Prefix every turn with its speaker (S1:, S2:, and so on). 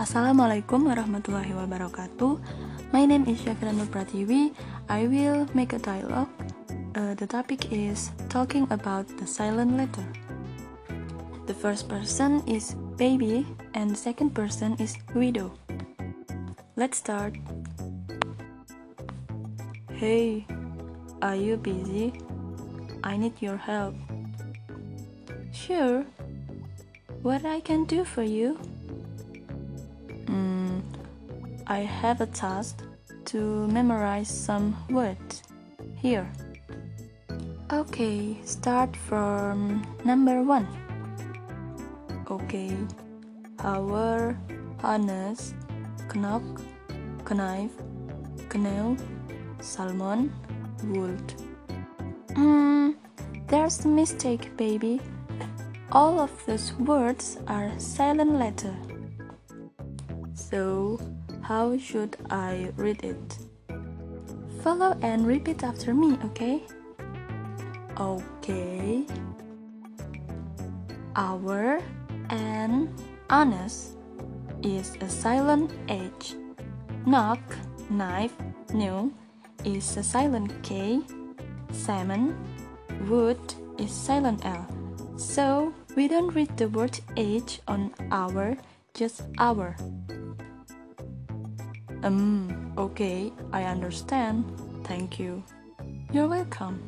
S1: Assalamualaikum warahmatullahi wabarakatuh. My name is Syafira Nur Pratiwi. I will make a dialogue. Uh, the topic is talking about the silent letter. The first person is baby and the second person is Widodo. Let's start. Hey, are you busy? I need your help. Sure. What I can do for you? I have a task to memorize some words. Here. Okay, start from number one. Okay. Hour, harness, knock, knife, canoe, salmon, wood. Hmm, there's a mistake, baby. All of those words are silent letter. So, how should I read it? Follow and repeat after me, okay? Okay. Our and honest is a silent H. Knock, knife, new is a silent K. Salmon, wood is silent L. So we don't read the word H on our, just our. Um, okay, I understand. Thank you. You're welcome.